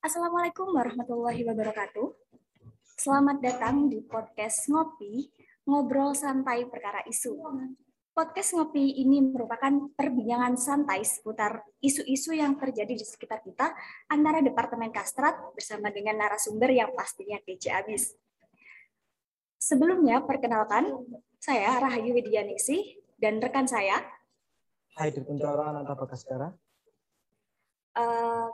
Assalamualaikum warahmatullahi wabarakatuh. Selamat datang di podcast Ngopi, ngobrol santai perkara isu. Podcast Ngopi ini merupakan perbincangan santai seputar isu-isu yang terjadi di sekitar kita antara Departemen Kastrat bersama dengan narasumber yang pastinya kece abis. Sebelumnya, perkenalkan, saya Rahayu Widianisi dan rekan saya. Hai, Dirkuntara Ananta Bagaskara. Uh,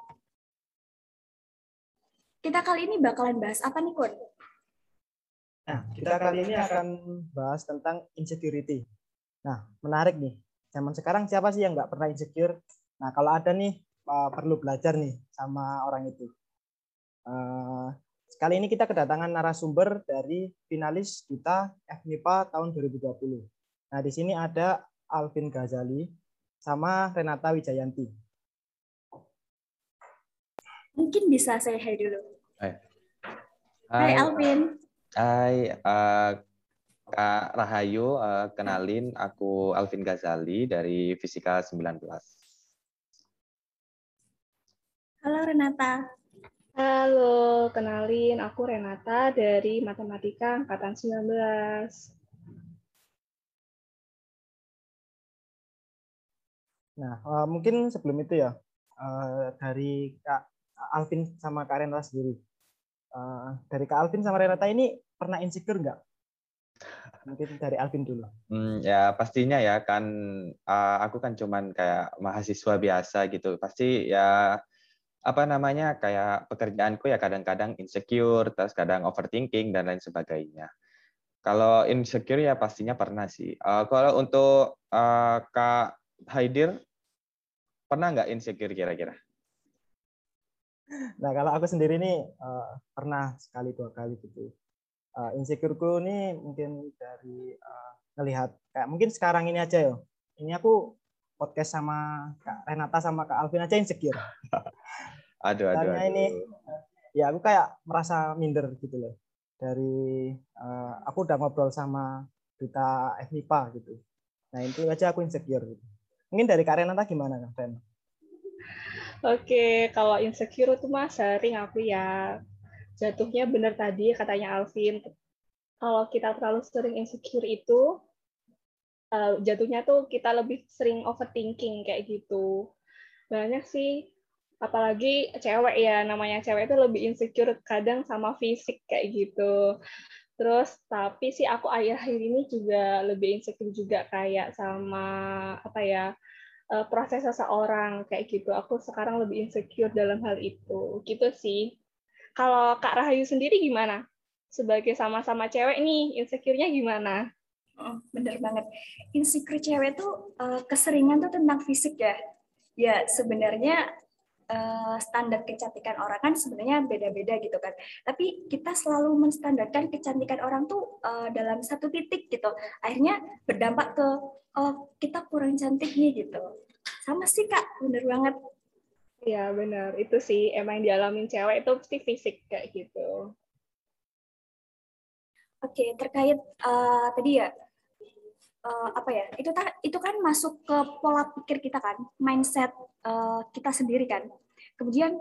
kita kali ini bakalan bahas apa nih, Kun? Nah, kita kali ini akan bahas tentang insecurity. Nah, menarik nih. Zaman sekarang siapa sih yang nggak pernah insecure? Nah, kalau ada nih, uh, perlu belajar nih sama orang itu. Uh, Sekali ini kita kedatangan narasumber dari finalis kita FNIPA tahun 2020. Nah, di sini ada Alvin Ghazali sama Renata Wijayanti. Mungkin bisa saya hai dulu. Hai. Hai, Alvin. Hai, uh, Kak Rahayu, uh, kenalin aku Alvin Ghazali dari Fisika 19. Halo Renata. Halo, kenalin aku Renata dari Matematika Angkatan 19. Nah, uh, mungkin sebelum itu ya, uh, dari Kak Alvin sama Kak Renata sendiri. Uh, dari Kak Alvin sama Renata ini pernah insecure nggak? Mungkin dari Alvin dulu. Hmm, ya pastinya ya kan uh, aku kan cuman kayak mahasiswa biasa gitu. Pasti ya apa namanya kayak pekerjaanku ya kadang-kadang insecure, terus kadang overthinking dan lain sebagainya. Kalau insecure ya pastinya pernah sih. Uh, kalau untuk uh, Kak Haidir pernah nggak insecure kira-kira? Nah kalau aku sendiri nih uh, pernah sekali dua kali gitu. Uh, insecureku ini mungkin dari uh, ngelihat kayak mungkin sekarang ini aja ya. Ini aku podcast sama Kak Renata sama Kak Alvin aja insecure. aduh, aduh, aduh. ini ya aku kayak merasa minder gitu loh. Dari uh, aku udah ngobrol sama duta FNIPA gitu. Nah itu aja aku insecure gitu. Mungkin dari Kak Renata gimana Kak Renata? Oke, kalau insecure itu mah sering aku ya jatuhnya benar tadi katanya Alvin. Kalau kita terlalu sering insecure itu uh, jatuhnya tuh kita lebih sering overthinking kayak gitu. Banyak sih apalagi cewek ya namanya cewek itu lebih insecure kadang sama fisik kayak gitu. Terus tapi sih aku akhir-akhir ini juga lebih insecure juga kayak sama apa ya uh, proses seseorang kayak gitu. Aku sekarang lebih insecure dalam hal itu. Gitu sih. Kalau Kak Rahayu sendiri gimana? Sebagai sama-sama cewek nih, insecure-nya gimana? Oh, bener banget. Insecure cewek tuh uh, keseringan tuh tentang fisik ya. Ya sebenarnya uh, standar kecantikan orang kan sebenarnya beda-beda gitu kan. Tapi kita selalu menstandarkan kecantikan orang tuh uh, dalam satu titik gitu. Akhirnya berdampak ke oh kita kurang cantik nih gitu. Sama sih kak, bener banget. Ya bener, itu sih emang dialamin cewek itu pasti fisik kayak gitu. Oke, terkait uh, tadi ya uh, apa ya itu itu kan masuk ke pola pikir kita kan mindset uh, kita sendiri kan kemudian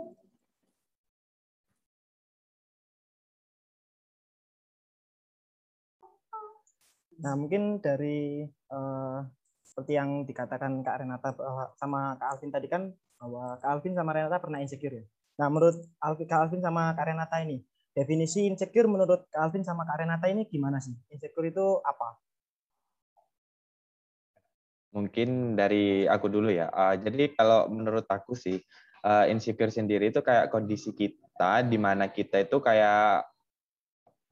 Nah, mungkin dari uh, seperti yang dikatakan Kak Renata bahwa sama Kak Alvin tadi kan bahwa Kak Alvin sama Renata pernah insecure ya. Nah, menurut Kak Alvin sama Kak Renata ini, definisi insecure menurut Kak Alvin sama Kak Renata ini gimana sih? Insecure itu apa? Mungkin dari aku dulu ya. Uh, jadi kalau menurut aku sih, uh, insecure sendiri itu kayak kondisi kita di mana kita itu kayak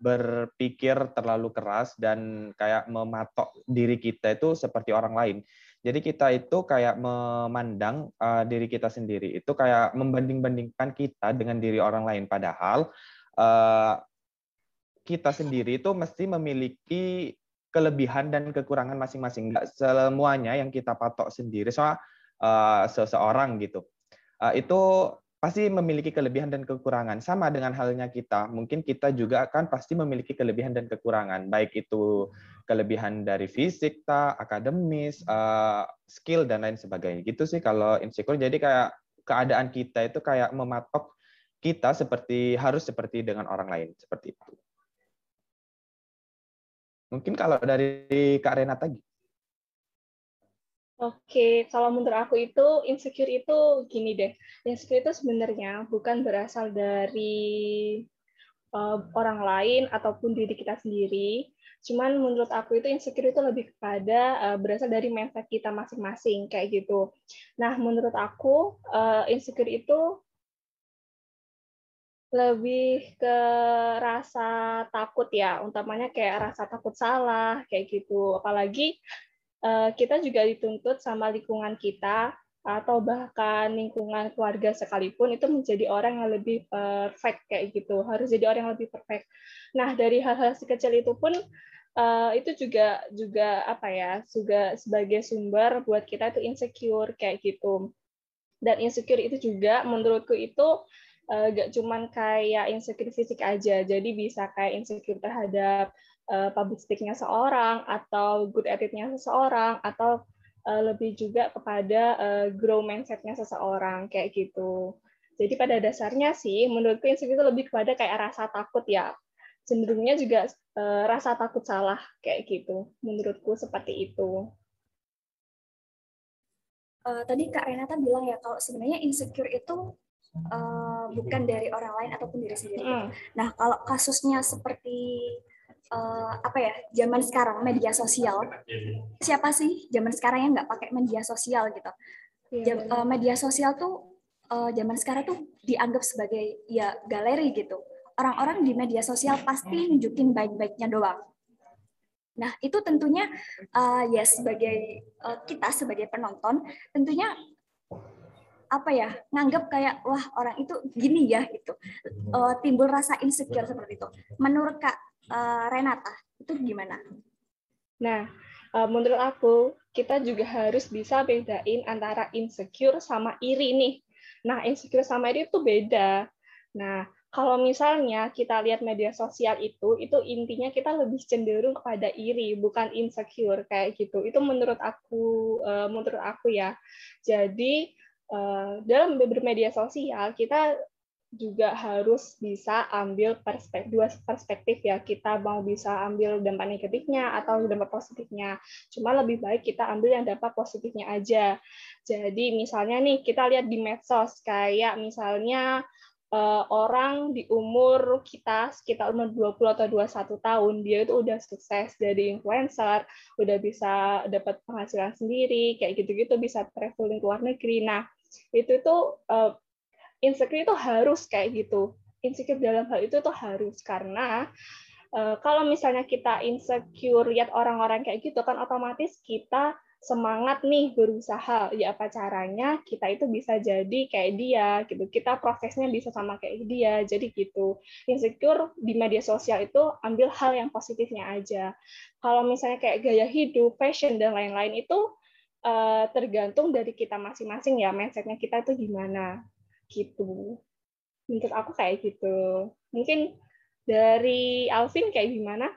berpikir terlalu keras dan kayak mematok diri kita itu seperti orang lain. Jadi kita itu kayak memandang uh, diri kita sendiri itu kayak membanding-bandingkan kita dengan diri orang lain padahal uh, kita sendiri itu mesti memiliki kelebihan dan kekurangan masing-masing. Enggak semuanya yang kita patok sendiri soal uh, seseorang gitu. Uh, itu pasti memiliki kelebihan dan kekurangan. Sama dengan halnya kita, mungkin kita juga akan pasti memiliki kelebihan dan kekurangan, baik itu kelebihan dari fisik, ta, akademis, uh, skill dan lain sebagainya. Gitu sih kalau insecure. Jadi kayak keadaan kita itu kayak mematok kita seperti harus seperti dengan orang lain seperti itu. Mungkin kalau dari Kak Renata Oke, kalau menurut aku itu insecure itu gini deh. Insecure itu sebenarnya bukan berasal dari uh, orang lain ataupun diri kita sendiri. Cuman menurut aku itu insecure itu lebih kepada uh, berasal dari mindset kita masing-masing kayak gitu. Nah, menurut aku uh, insecure itu lebih ke rasa takut ya, utamanya kayak rasa takut salah kayak gitu. Apalagi Eh, kita juga dituntut sama lingkungan kita atau bahkan lingkungan keluarga sekalipun itu menjadi orang yang lebih perfect kayak gitu. Harus jadi orang yang lebih perfect. Nah dari hal-hal sekecil itu pun uh, itu juga juga apa ya juga sebagai sumber buat kita itu insecure kayak gitu. Dan insecure itu juga menurutku itu uh, gak cuman kayak insecure fisik aja jadi bisa kayak insecure terhadap uh, public speaking-nya seorang atau good attitude-nya seseorang atau uh, lebih juga kepada uh, grow mindset-nya seseorang kayak gitu. Jadi pada dasarnya sih menurutku insecure itu lebih kepada kayak rasa takut ya. Cenderungnya juga uh, rasa takut salah kayak gitu. Menurutku seperti itu. Uh, tadi Kak Renata bilang ya kalau sebenarnya insecure itu uh, bukan dari orang lain ataupun diri sendiri. Mm. Nah, kalau kasusnya seperti uh, apa ya zaman sekarang media sosial. Siapa sih zaman sekarang yang nggak pakai media sosial gitu? Iya, Jam, uh, media sosial tuh uh, zaman sekarang tuh dianggap sebagai ya galeri gitu. Orang-orang di media sosial pasti nunjukin baik-baiknya doang. Nah itu tentunya uh, ya sebagai uh, kita sebagai penonton tentunya apa ya nganggap kayak wah orang itu gini ya gitu uh, timbul rasa insecure seperti itu menurut kak uh, Renata itu gimana? Nah, uh, menurut aku kita juga harus bisa bedain antara insecure sama iri nih. Nah, insecure sama iri itu beda. Nah, kalau misalnya kita lihat media sosial itu, itu intinya kita lebih cenderung kepada iri, bukan insecure kayak gitu. Itu menurut aku, uh, menurut aku ya. Jadi dalam bermedia sosial kita juga harus bisa ambil perspektif dua perspektif ya. Kita mau bisa ambil dampak negatifnya atau dampak positifnya. Cuma lebih baik kita ambil yang dampak positifnya aja. Jadi misalnya nih kita lihat di medsos kayak misalnya uh, orang di umur kita sekitar umur 20 atau 21 tahun dia itu udah sukses jadi influencer udah bisa dapat penghasilan sendiri kayak gitu-gitu bisa traveling ke luar negeri. Nah itu tuh uh, insecure itu harus kayak gitu. Insecure dalam hal itu tuh harus. Karena uh, kalau misalnya kita insecure lihat orang-orang kayak gitu kan otomatis kita semangat nih berusaha. Ya apa caranya kita itu bisa jadi kayak dia gitu. Kita prosesnya bisa sama kayak dia. Jadi gitu. Insecure di media sosial itu ambil hal yang positifnya aja. Kalau misalnya kayak gaya hidup fashion dan lain-lain itu uh, tergantung dari kita masing-masing ya mindsetnya kita itu gimana gitu menurut aku kayak gitu mungkin dari Alvin kayak gimana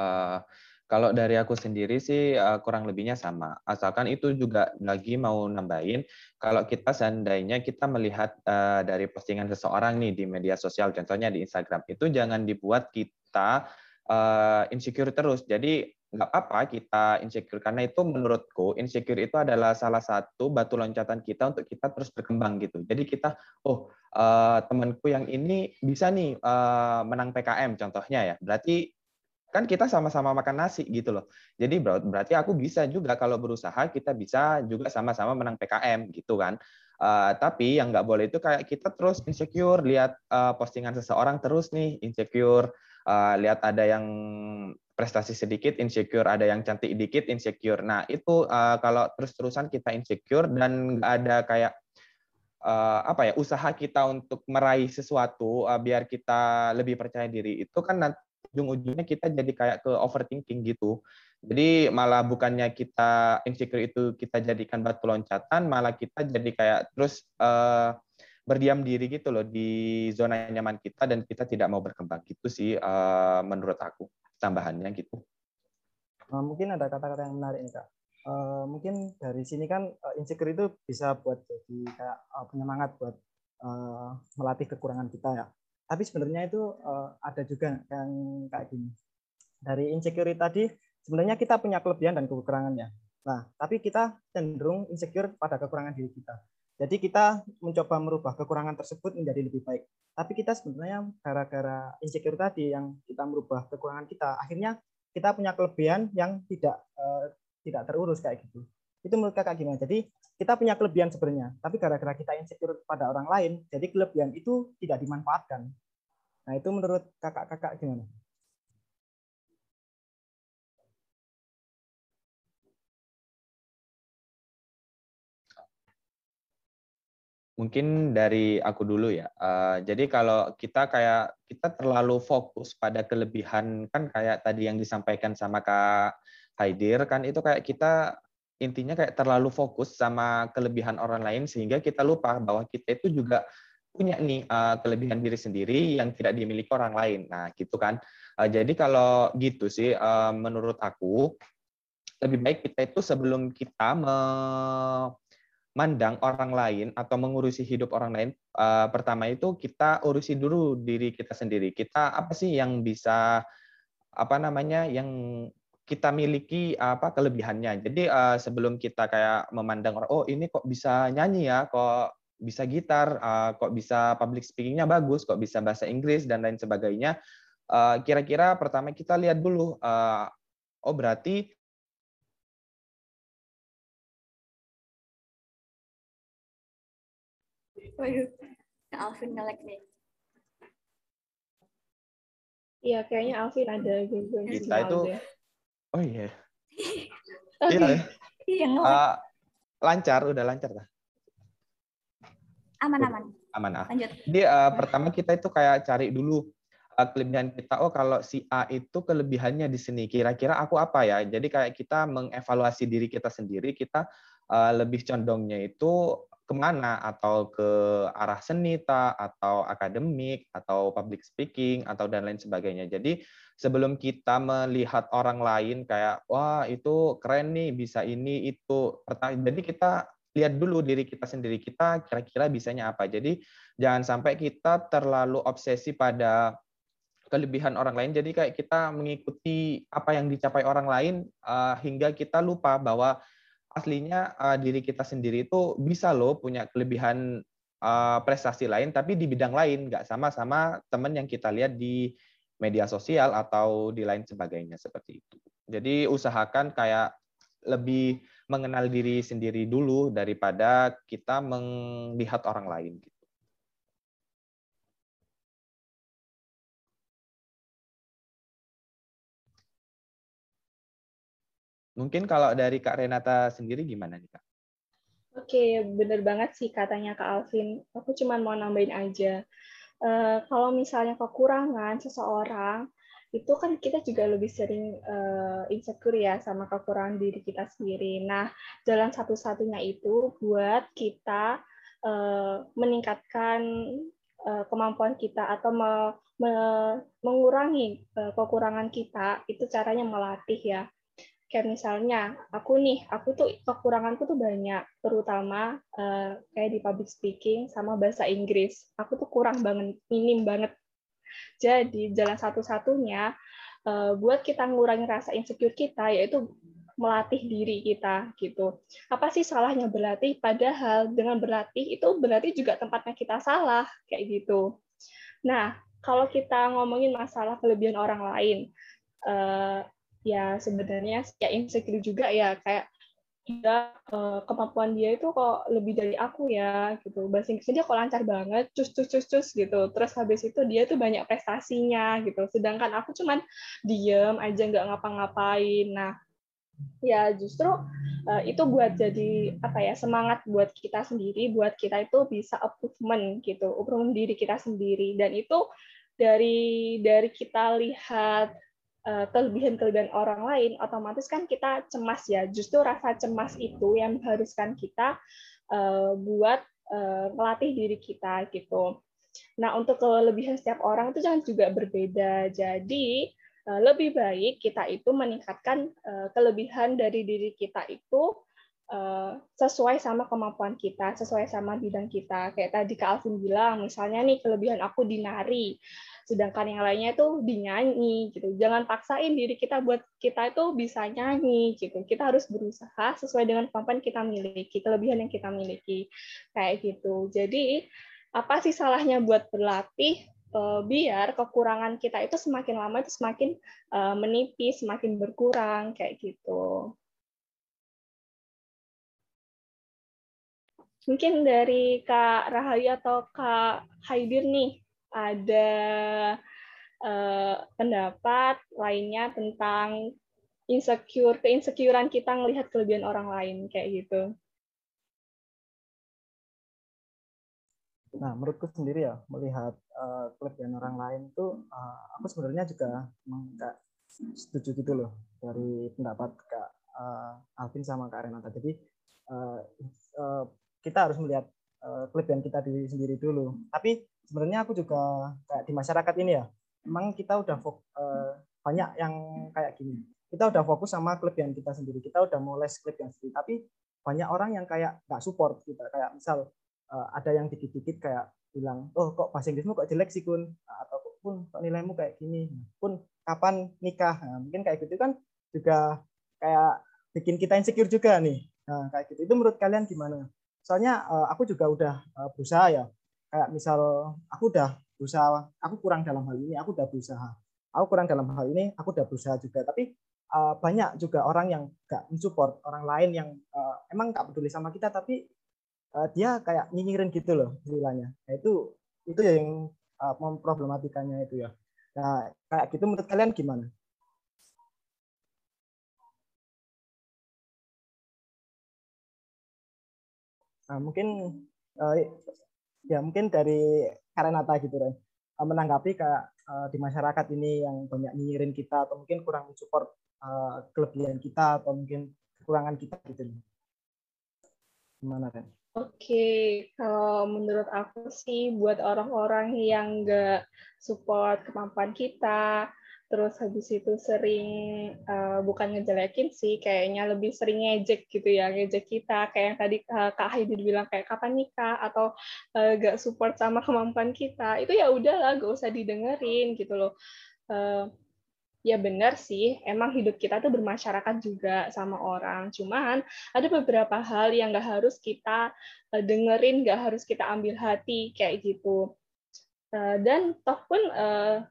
uh, kalau dari aku sendiri sih uh, kurang lebihnya sama. Asalkan itu juga lagi mau nambahin, kalau kita seandainya kita melihat uh, dari postingan seseorang nih di media sosial, contohnya di Instagram, itu jangan dibuat kita uh, insecure terus. Jadi nggak apa-apa kita insecure karena itu menurutku insecure itu adalah salah satu batu loncatan kita untuk kita terus berkembang gitu. Jadi kita oh uh, temanku yang ini bisa nih uh, menang PKM contohnya ya. Berarti kan kita sama-sama makan nasi gitu loh. Jadi berarti aku bisa juga kalau berusaha kita bisa juga sama-sama menang PKM gitu kan. Uh, tapi yang nggak boleh itu kayak kita terus insecure lihat uh, postingan seseorang terus nih insecure uh, lihat ada yang prestasi sedikit insecure, ada yang cantik dikit insecure. Nah itu uh, kalau terus-terusan kita insecure dan nggak ada kayak uh, apa ya usaha kita untuk meraih sesuatu uh, biar kita lebih percaya diri itu kan nanti ujung-ujungnya kita jadi kayak ke overthinking gitu. Jadi malah bukannya kita insecure itu kita jadikan batu loncatan, malah kita jadi kayak terus uh, berdiam diri gitu loh di zona nyaman kita dan kita tidak mau berkembang gitu sih uh, menurut aku tambahannya gitu. Uh, mungkin ada kata-kata yang menarik nih kak. Uh, mungkin dari sini kan uh, insecure itu bisa buat jadi kayak uh, penyemangat buat uh, melatih kekurangan kita ya. Tapi sebenarnya itu uh, ada juga yang kayak gini. Dari insecurity tadi sebenarnya kita punya kelebihan dan kekurangannya. Nah, tapi kita cenderung insecure pada kekurangan diri kita. Jadi kita mencoba merubah kekurangan tersebut menjadi lebih baik. Tapi kita sebenarnya gara-gara insecure tadi yang kita merubah kekurangan kita, akhirnya kita punya kelebihan yang tidak uh, tidak terurus kayak gitu. Itu menurut kakak gimana? Jadi kita punya kelebihan sebenarnya, tapi gara-gara kita insecure pada orang lain, jadi kelebihan itu tidak dimanfaatkan. Nah itu menurut kakak-kakak gimana? Mungkin dari aku dulu ya. Uh, jadi kalau kita kayak kita terlalu fokus pada kelebihan kan kayak tadi yang disampaikan sama Kak Haidir kan itu kayak kita intinya kayak terlalu fokus sama kelebihan orang lain sehingga kita lupa bahwa kita itu juga punya nih uh, kelebihan diri sendiri yang tidak dimiliki orang lain. Nah, gitu kan. Uh, jadi kalau gitu sih uh, menurut aku lebih baik kita itu sebelum kita me mandang orang lain atau mengurusi hidup orang lain, uh, pertama itu kita urusi dulu diri kita sendiri. Kita apa sih yang bisa apa namanya yang kita miliki apa kelebihannya. Jadi uh, sebelum kita kayak memandang orang, oh ini kok bisa nyanyi ya, kok bisa gitar, uh, kok bisa public speakingnya bagus, kok bisa bahasa Inggris dan lain sebagainya. Kira-kira uh, pertama kita lihat dulu, uh, oh berarti Waduh, Alvin ngelek nih. Iya, kayaknya Alvin ada gangguan Kita itu, oh iya. Okay. Iya. Iya, uh, lancar, udah lancar lah. Aman, aman. Aman, ah. Lanjut. Jadi uh, pertama kita itu kayak cari dulu uh, kelebihan kita. Oh, kalau si A itu kelebihannya di sini. Kira-kira aku apa ya? Jadi kayak kita mengevaluasi diri kita sendiri. Kita uh, lebih condongnya itu ke mana? Atau ke arah seni ta atau akademik? Atau public speaking? Atau dan lain sebagainya. Jadi sebelum kita melihat orang lain kayak wah itu keren nih bisa ini itu. Jadi kita lihat dulu diri kita sendiri kita kira-kira bisanya apa. Jadi jangan sampai kita terlalu obsesi pada kelebihan orang lain. Jadi kayak kita mengikuti apa yang dicapai orang lain uh, hingga kita lupa bahwa aslinya uh, diri kita sendiri itu bisa loh punya kelebihan uh, prestasi lain tapi di bidang lain nggak sama sama teman yang kita lihat di media sosial atau di lain sebagainya seperti itu. Jadi usahakan kayak lebih mengenal diri sendiri dulu daripada kita melihat orang lain. Mungkin kalau dari Kak Renata sendiri gimana nih Kak? Oke, bener banget sih katanya Kak Alvin. Aku cuma mau nambahin aja. Uh, kalau misalnya kekurangan seseorang, itu kan kita juga lebih sering uh, insecure ya sama kekurangan diri kita sendiri. Nah, jalan satu-satunya itu buat kita uh, meningkatkan uh, kemampuan kita atau me, me, mengurangi uh, kekurangan kita, itu caranya melatih ya kayak misalnya aku nih aku tuh kekuranganku tuh banyak terutama uh, kayak di public speaking sama bahasa Inggris. Aku tuh kurang banget minim banget. Jadi jalan satu-satunya uh, buat kita ngurangi rasa insecure kita yaitu melatih diri kita gitu. Apa sih salahnya berlatih? Padahal dengan berlatih itu berarti juga tempatnya kita salah kayak gitu. Nah kalau kita ngomongin masalah kelebihan orang lain uh, ya sebenarnya ya insecure juga ya kayak dia uh, kemampuan dia itu kok lebih dari aku ya gitu. Bahasa Inggrisnya dia kok lancar banget cus cus cus cus gitu. Terus habis itu dia tuh banyak prestasinya gitu. Sedangkan aku cuman diem aja nggak ngapa-ngapain. Nah ya justru uh, itu buat jadi apa ya semangat buat kita sendiri buat kita itu bisa improvement gitu. Improvement diri kita sendiri. Dan itu dari dari kita lihat Eh, kelebihan-kelebihan orang lain, otomatis kan kita cemas ya. Justru rasa cemas itu yang mengharuskan kita uh, buat uh, melatih diri kita gitu. Nah, untuk kelebihan setiap orang itu jangan juga berbeda. Jadi, lebih baik kita itu meningkatkan kelebihan dari diri kita itu sesuai sama kemampuan kita, sesuai sama bidang kita. Kayak tadi Kak Alvin bilang, misalnya nih kelebihan aku di nari, sedangkan yang lainnya itu dinyanyi gitu. Jangan paksain diri kita buat kita itu bisa nyanyi gitu. Kita harus berusaha sesuai dengan kemampuan kita miliki, kelebihan yang kita miliki. Kayak gitu. Jadi apa sih salahnya buat berlatih uh, biar kekurangan kita itu semakin lama itu semakin uh, menipis, semakin berkurang kayak gitu. Mungkin dari Kak Rahayu atau Kak Haidir nih ada uh, pendapat lainnya tentang insecure, keinsecurean kita ngelihat kelebihan orang lain kayak gitu. Nah, menurutku sendiri ya melihat uh, kelebihan orang lain itu uh, aku sebenarnya juga enggak setuju gitu loh dari pendapat Kak uh, Alvin sama Kak Renata. Jadi uh, uh, kita harus melihat uh, kelebihan kita diri sendiri dulu. Tapi sebenarnya aku juga kayak di masyarakat ini ya, memang kita udah uh, banyak yang kayak gini. Kita udah fokus sama kelebihan kita sendiri. Kita udah mulai kelebihan sendiri. Tapi banyak orang yang kayak nggak support kita. Kayak misal uh, ada yang dikit-dikit kayak bilang, oh kok bahasa Inggrismu kok jelek sih kun, ataupun kok nilaimu kayak gini, pun kapan nikah, nah, mungkin kayak gitu kan juga kayak bikin kita insecure juga nih. Nah, kayak gitu. Itu menurut kalian gimana? soalnya uh, aku juga udah uh, berusaha ya kayak misal aku udah berusaha aku kurang dalam hal ini aku udah berusaha. Aku kurang dalam hal ini aku udah berusaha juga. Tapi uh, banyak juga orang yang gak mensupport orang lain yang uh, emang gak peduli sama kita tapi uh, dia kayak nyinyirin gitu loh istilahnya nah, itu itu yang uh, problematikanya itu ya. Nah kayak gitu menurut kalian gimana? Nah, mungkin uh, ya mungkin dari Karenata gitu kan menanggapi kayak uh, di masyarakat ini yang banyak nyinyirin kita atau mungkin kurang support uh, kelebihan kita atau mungkin kekurangan kita gitu. Gimana kan? Oke, kalau menurut aku sih buat orang-orang yang nggak support kemampuan kita, terus habis itu sering uh, bukan ngejelekin sih kayaknya lebih sering ngejek gitu ya ngejek kita. Kayak yang tadi uh, Kak Heidi bilang kayak kapan nikah? Atau uh, gak support sama kemampuan kita. Itu ya udahlah gak usah didengerin gitu loh. Uh, ya benar sih emang hidup kita tuh bermasyarakat juga sama orang. Cuman ada beberapa hal yang gak harus kita uh, dengerin gak harus kita ambil hati kayak gitu. Uh, dan toh pun uh,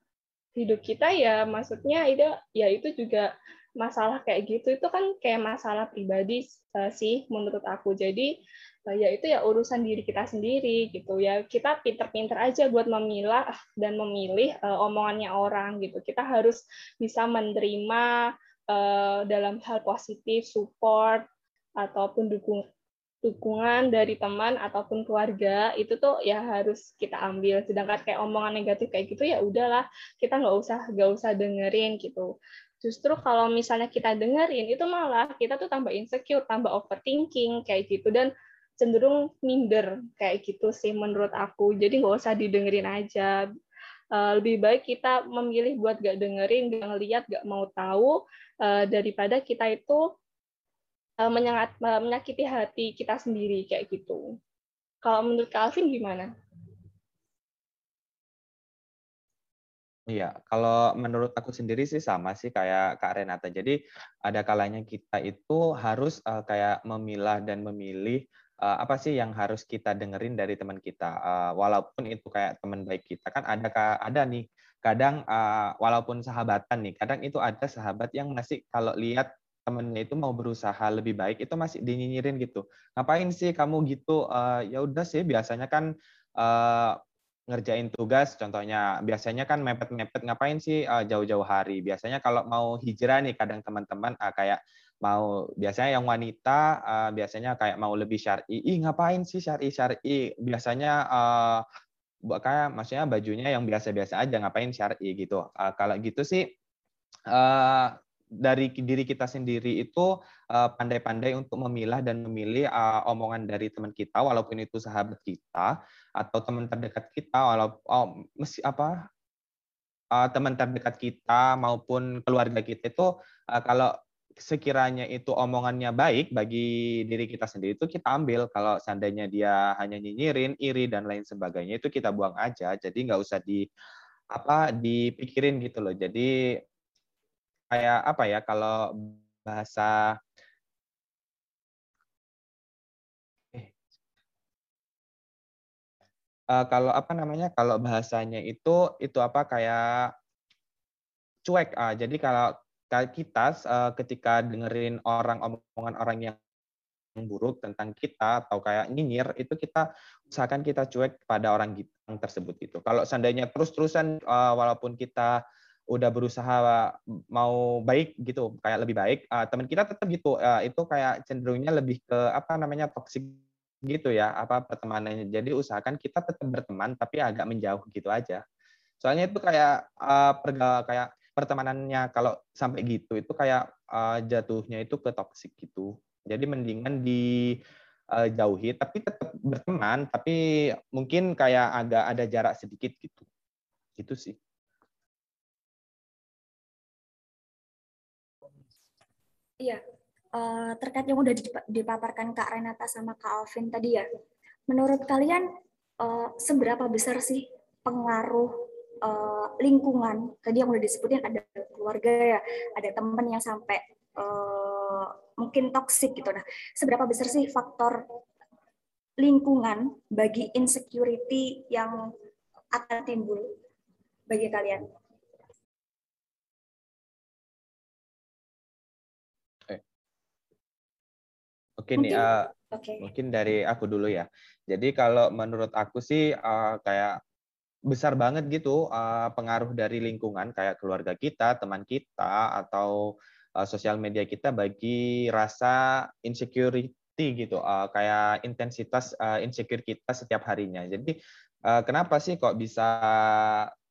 hidup kita ya maksudnya itu ya itu juga masalah kayak gitu. Itu kan kayak masalah pribadi uh, sih menurut aku. Jadi uh, ya itu ya urusan diri kita sendiri gitu. Ya kita pinter-pinter aja buat memilah dan memilih uh, omongannya orang gitu. Kita harus bisa menerima uh, dalam hal positif support ataupun dukung dukungan dari teman ataupun keluarga itu tuh ya harus kita ambil. Sedangkan kayak omongan negatif kayak gitu ya udahlah kita nggak usah nggak usah dengerin gitu. Justru kalau misalnya kita dengerin itu malah kita tuh tambah insecure tambah overthinking kayak gitu dan cenderung minder kayak gitu sih menurut aku. Jadi nggak usah didengerin aja. Eh, lebih baik kita memilih buat gak dengerin gak ngeliat gak mau tahu eh, daripada kita itu menyengat, menyakiti hati kita sendiri kayak gitu. Kalau menurut Calvin gimana? Iya, kalau menurut aku sendiri sih sama sih kayak Kak Renata. Jadi ada kalanya kita itu harus uh, kayak memilah dan memilih uh, apa sih yang harus kita dengerin dari teman kita. Uh, walaupun itu kayak teman baik kita kan ada ada nih kadang uh, walaupun sahabatan nih, kadang itu ada sahabat yang masih kalau lihat temennya itu mau berusaha lebih baik itu masih dinyinyirin gitu. Ngapain sih kamu gitu? Uh, ya udah sih biasanya kan uh, ngerjain tugas contohnya biasanya kan mepet-mepet ngapain sih uh, jauh-jauh hari? Biasanya kalau mau hijrah nih kadang teman-teman kayak mau biasanya yang wanita biasanya kayak mau lebih syar'i ih ngapain sih syar'i syar'i biasanya uh, kayak maksudnya bajunya yang biasa-biasa aja ngapain syar'i gitu? Uh, kalau gitu sih uh, dari diri kita sendiri itu eh, pandai-pandai untuk memilah dan memilih uh, omongan dari teman kita walaupun itu sahabat kita atau teman terdekat kita walaupun oh, mesti apa uh, teman terdekat kita maupun keluarga kita itu kalau sekiranya itu omongannya baik bagi diri kita sendiri itu kita ambil. Kalau seandainya dia hanya nyinyirin iri dan lain sebagainya itu kita buang aja. Jadi nggak usah di apa dipikirin gitu loh. Jadi kayak apa ya kalau bahasa uh, kalau apa namanya kalau bahasanya itu itu apa kayak cuek. Ah jadi kalau kita uh, ketika dengerin orang omongan orang yang buruk tentang kita atau kayak nyinyir itu kita usahakan kita cuek pada orang tersebut itu kalau seandainya terus-terusan uh, walaupun kita udah berusaha mau baik gitu kayak lebih baik uh, teman kita tetap gitu uh, itu kayak cenderungnya lebih ke apa namanya toxic gitu ya apa pertemanannya. Jadi usahakan kita tetap berteman tapi agak menjauh gitu aja. Soalnya itu kayak uh, perga kayak pertemanannya kalau sampai gitu itu kayak uh, jatuhnya itu ke toksik gitu. Jadi mendingan di uh, jauhi tapi tetap berteman tapi mungkin kayak agak ada jarak sedikit gitu. Itu sih. Iya, uh, terkait yang udah dipaparkan Kak Renata sama Kak Alvin tadi ya, menurut kalian uh, seberapa besar sih pengaruh uh, lingkungan? Tadi yang udah disebutin ada keluarga ya, ada teman yang sampai uh, mungkin toksik gitu. Nah, seberapa besar sih faktor lingkungan bagi insecurity yang akan timbul bagi kalian? Oke nih, uh, okay. mungkin dari aku dulu ya. Jadi kalau menurut aku sih uh, kayak besar banget gitu uh, pengaruh dari lingkungan kayak keluarga kita, teman kita, atau uh, sosial media kita bagi rasa insecurity gitu, uh, kayak intensitas uh, insecure kita setiap harinya. Jadi uh, kenapa sih kok bisa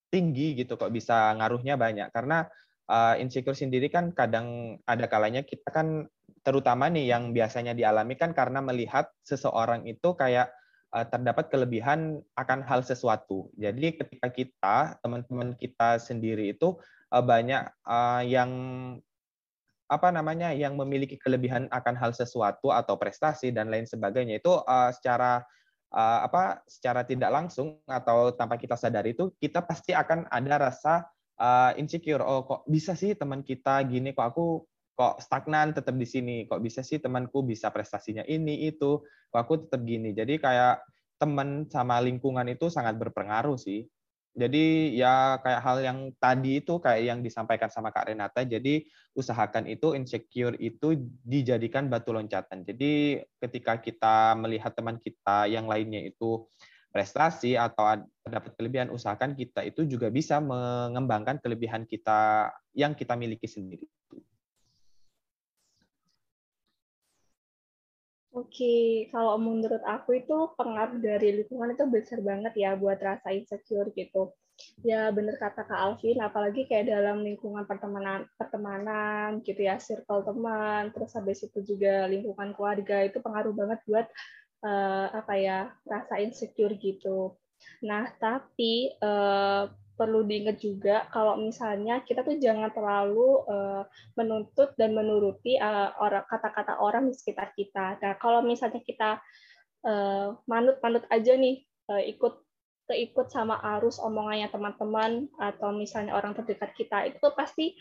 tinggi gitu, kok bisa ngaruhnya banyak? Karena uh, insecure sendiri kan kadang ada kalanya kita kan terutama nih yang biasanya dialami kan karena melihat seseorang itu kayak uh, terdapat kelebihan akan hal sesuatu. Jadi ketika kita teman-teman kita sendiri itu uh, banyak uh, yang apa namanya yang memiliki kelebihan akan hal sesuatu atau prestasi dan lain sebagainya itu uh, secara uh, apa secara tidak langsung atau tanpa kita sadari itu kita pasti akan ada rasa uh, insecure oh kok bisa sih teman kita gini kok aku kok stagnan tetap di sini. Kok bisa sih temanku bisa prestasinya ini itu? Kok aku tetap gini? Jadi kayak teman sama lingkungan itu sangat berpengaruh sih. Jadi ya kayak hal yang tadi itu kayak yang disampaikan sama Kak Renata jadi usahakan itu insecure itu dijadikan batu loncatan. Jadi ketika kita melihat teman kita yang lainnya itu prestasi atau dapat kelebihan usahakan kita itu juga bisa mengembangkan kelebihan kita yang kita miliki sendiri Oke, kalau menurut aku itu pengaruh dari lingkungan itu besar banget ya buat rasa insecure gitu. Ya bener kata Kak Alvin, apalagi kayak dalam lingkungan pertemanan, pertemanan gitu ya, circle teman, terus habis itu juga lingkungan keluarga itu pengaruh banget buat uh, apa ya rasa insecure gitu. Nah tapi uh, perlu diingat juga kalau misalnya kita tuh jangan terlalu uh, menuntut dan menuruti uh, orang kata-kata orang di sekitar kita. Nah, kalau misalnya kita manut-manut uh, aja nih uh, ikut keikut sama arus omongannya teman-teman atau misalnya orang terdekat kita itu pasti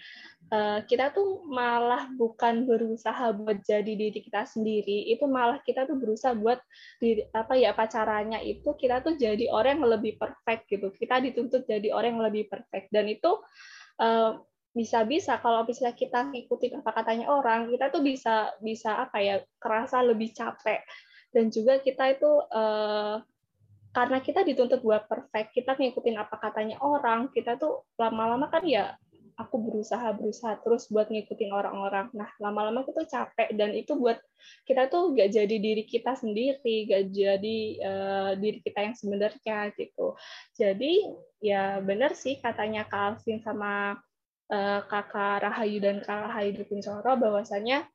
uh, kita tuh malah bukan berusaha buat jadi diri kita sendiri. Itu malah kita tuh berusaha buat di apa ya pacarannya itu kita tuh jadi orang yang lebih perfect gitu. Kita dituntut jadi orang yang lebih perfect. Dan itu uh, bisa-bisa kalau misalnya kita ngikutin apa katanya orang kita tuh bisa bisa apa ya kerasa lebih capek. Dan juga kita itu uh, karena kita dituntut buat perfect, kita ngikutin apa katanya orang, kita tuh lama-lama kan ya aku berusaha berusaha terus buat ngikutin orang-orang. Nah lama-lama kita capek dan itu buat kita tuh gak jadi diri kita sendiri, gak jadi uh, diri kita yang sebenarnya gitu. Jadi ya benar sih katanya Kak Alvin sama uh, kakak Rahayu dan Kak Rahayu Kuncoro bahwasanya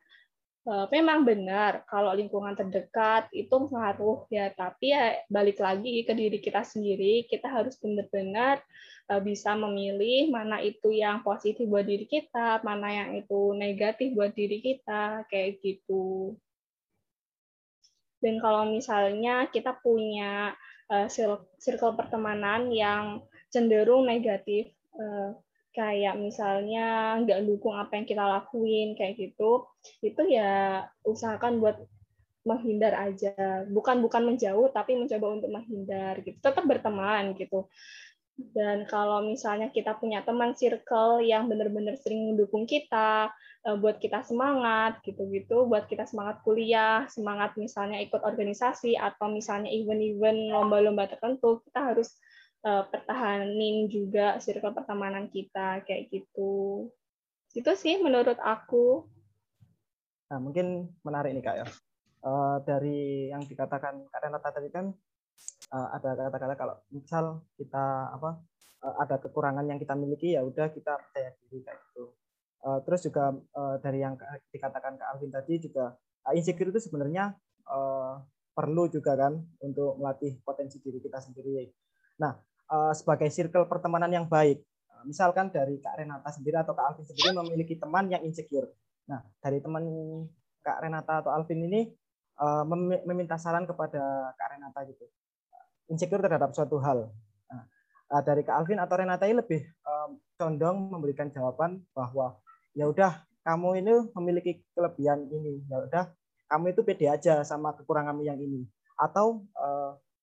memang benar kalau lingkungan terdekat itu pengaruh ya, tapi ya balik lagi ke diri kita sendiri, kita harus benar-benar uh, bisa memilih mana itu yang positif buat diri kita, mana yang itu negatif buat diri kita, kayak gitu. Dan kalau misalnya kita punya uh, circle pertemanan yang cenderung negatif, kayak misalnya nggak dukung apa yang kita lakuin kayak gitu itu ya usahakan buat menghindar aja. Bukan bukan menjauh tapi mencoba untuk menghindar gitu. Tetap berteman gitu. Dan kalau misalnya kita punya teman circle yang benar-benar sering mendukung kita eh, buat kita semangat gitu-gitu buat kita semangat kuliah semangat misalnya ikut organisasi atau misalnya event-event lomba-lomba tertentu kita harus uh, pertahanin juga circle pertemanan kita kayak gitu. Itu sih menurut aku. Nah, mungkin menarik nih Kak ya. Uh, dari yang dikatakan Kak Renata tadi kan uh, ada kata-kata kalau misal kita apa uh, ada kekurangan yang kita miliki ya udah kita percaya diri kayak gitu. Uh, terus juga uh, dari yang dikatakan Kak Alvin tadi juga uh, insecure itu sebenarnya uh, perlu juga kan untuk melatih potensi diri kita sendiri. Nah, sebagai circle pertemanan yang baik. Uh, misalkan dari Kak Renata sendiri atau Kak Alvin sendiri memiliki teman yang insecure. Nah, dari teman Kak Renata atau Alvin ini uh, meminta saran kepada Kak Renata gitu. Insecure terhadap suatu hal. Nah, dari Kak Alvin atau Renata ini lebih condong memberikan jawaban bahwa ya udah kamu ini memiliki kelebihan ini. Ya udah kamu itu pede aja sama kekuranganmu yang ini. Atau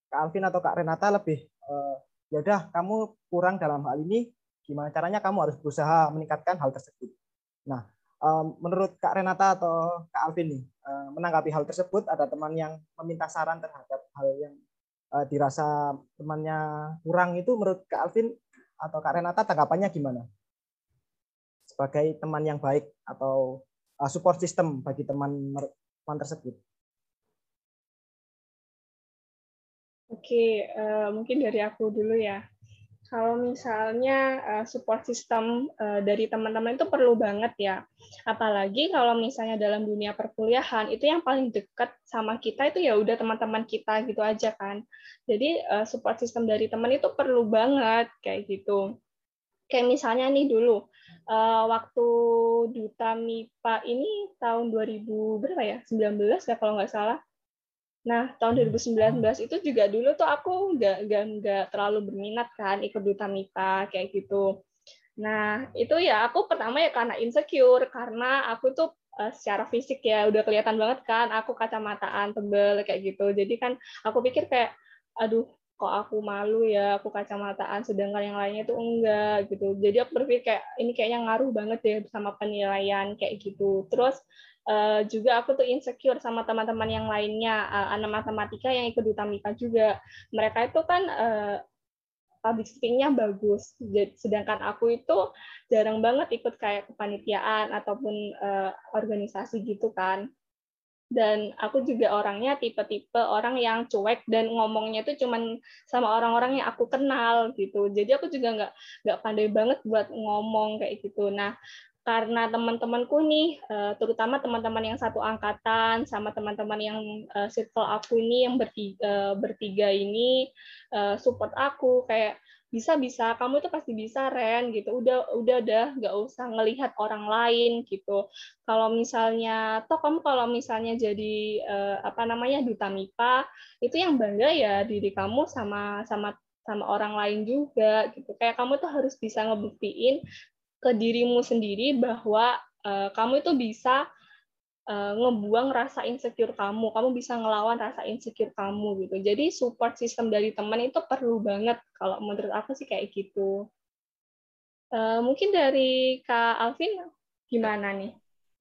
Kak Alvin atau Kak Renata lebih ya udah kamu kurang dalam hal ini gimana caranya kamu harus berusaha meningkatkan hal tersebut. Nah menurut Kak Renata atau Kak Alvin nih menanggapi hal tersebut ada teman yang meminta saran terhadap hal yang eh, dirasa temannya kurang itu menurut Kak Alvin atau Kak Renata tanggapannya gimana? Sebagai teman yang baik atau eh, support system bagi teman teman tersebut Oke, uh, mungkin dari aku dulu ya. Kalau misalnya uh, support system uh, dari teman-teman itu perlu banget ya. Apalagi kalau misalnya dalam dunia perkuliahan itu yang paling dekat sama kita itu ya udah teman-teman kita gitu aja kan. Jadi uh, support system dari teman itu perlu banget kayak gitu. Kayak misalnya nih dulu uh, waktu duta MIPA ini tahun 2000 berapa ya? 19 ya kalau nggak salah Nah, tahun 2019 itu juga dulu tuh aku nggak nggak nggak terlalu berminat kan ikut duta MIPA kayak gitu. Nah, itu ya aku pertama ya karena insecure karena aku tuh uh, secara fisik ya udah kelihatan banget kan aku kacamataan tebel kayak gitu. Jadi kan aku pikir kayak aduh kok aku malu ya aku kacamataan sedangkan yang lainnya itu enggak gitu. Jadi aku berpikir kayak ini kayaknya ngaruh banget deh sama penilaian kayak gitu. Terus uh, juga aku tuh insecure sama teman-teman yang lainnya uh, anak matematika yang ikut di Tamika juga. Mereka itu kan uh, public speaking-nya bagus. Sedangkan aku itu jarang banget ikut kayak kepanitiaan ataupun uh, organisasi gitu kan. Dan aku juga orangnya tipe-tipe orang yang cuek dan ngomongnya itu cuman sama orang-orang yang aku kenal gitu. Jadi aku juga nggak nggak pandai banget buat ngomong kayak gitu. Nah karena teman-temanku nih, eh, terutama teman-teman yang satu angkatan sama teman-teman yang eh, circle aku ini yang bertiga, eh, bertiga ini support aku kayak bisa bisa kamu itu pasti bisa Ren gitu. Udah udah dah nggak usah ngelihat orang lain gitu. Kalau misalnya toh kamu kalau misalnya jadi apa namanya duta MIPA itu yang bangga ya diri kamu sama sama sama orang lain juga gitu. Kayak kamu tuh harus bisa ngebuktiin ke dirimu sendiri bahwa uh, kamu itu bisa uh, ngebuang rasa insecure kamu, kamu bisa ngelawan rasa insecure kamu gitu. Jadi support system dari teman itu perlu banget kalau menurut aku sih kayak gitu. Uh, mungkin dari Kak Alvin gimana nih?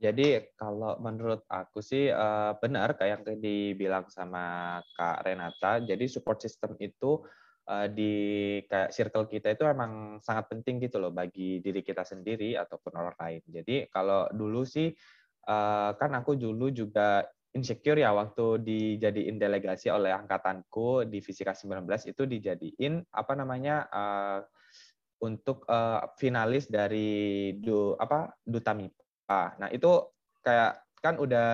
Jadi kalau menurut aku sih uh, benar kayak yang dibilang sama Kak Renata. Jadi support system itu uh, di kayak circle kita itu emang sangat penting gitu loh bagi diri kita sendiri ataupun orang lain. Jadi kalau dulu sih uh, kan aku dulu juga insecure ya waktu dijadiin delegasi oleh angkatanku di Fisika 19 itu dijadiin apa namanya uh, untuk finalis dari du, apa duta MIPA. Nah, itu kayak kan udah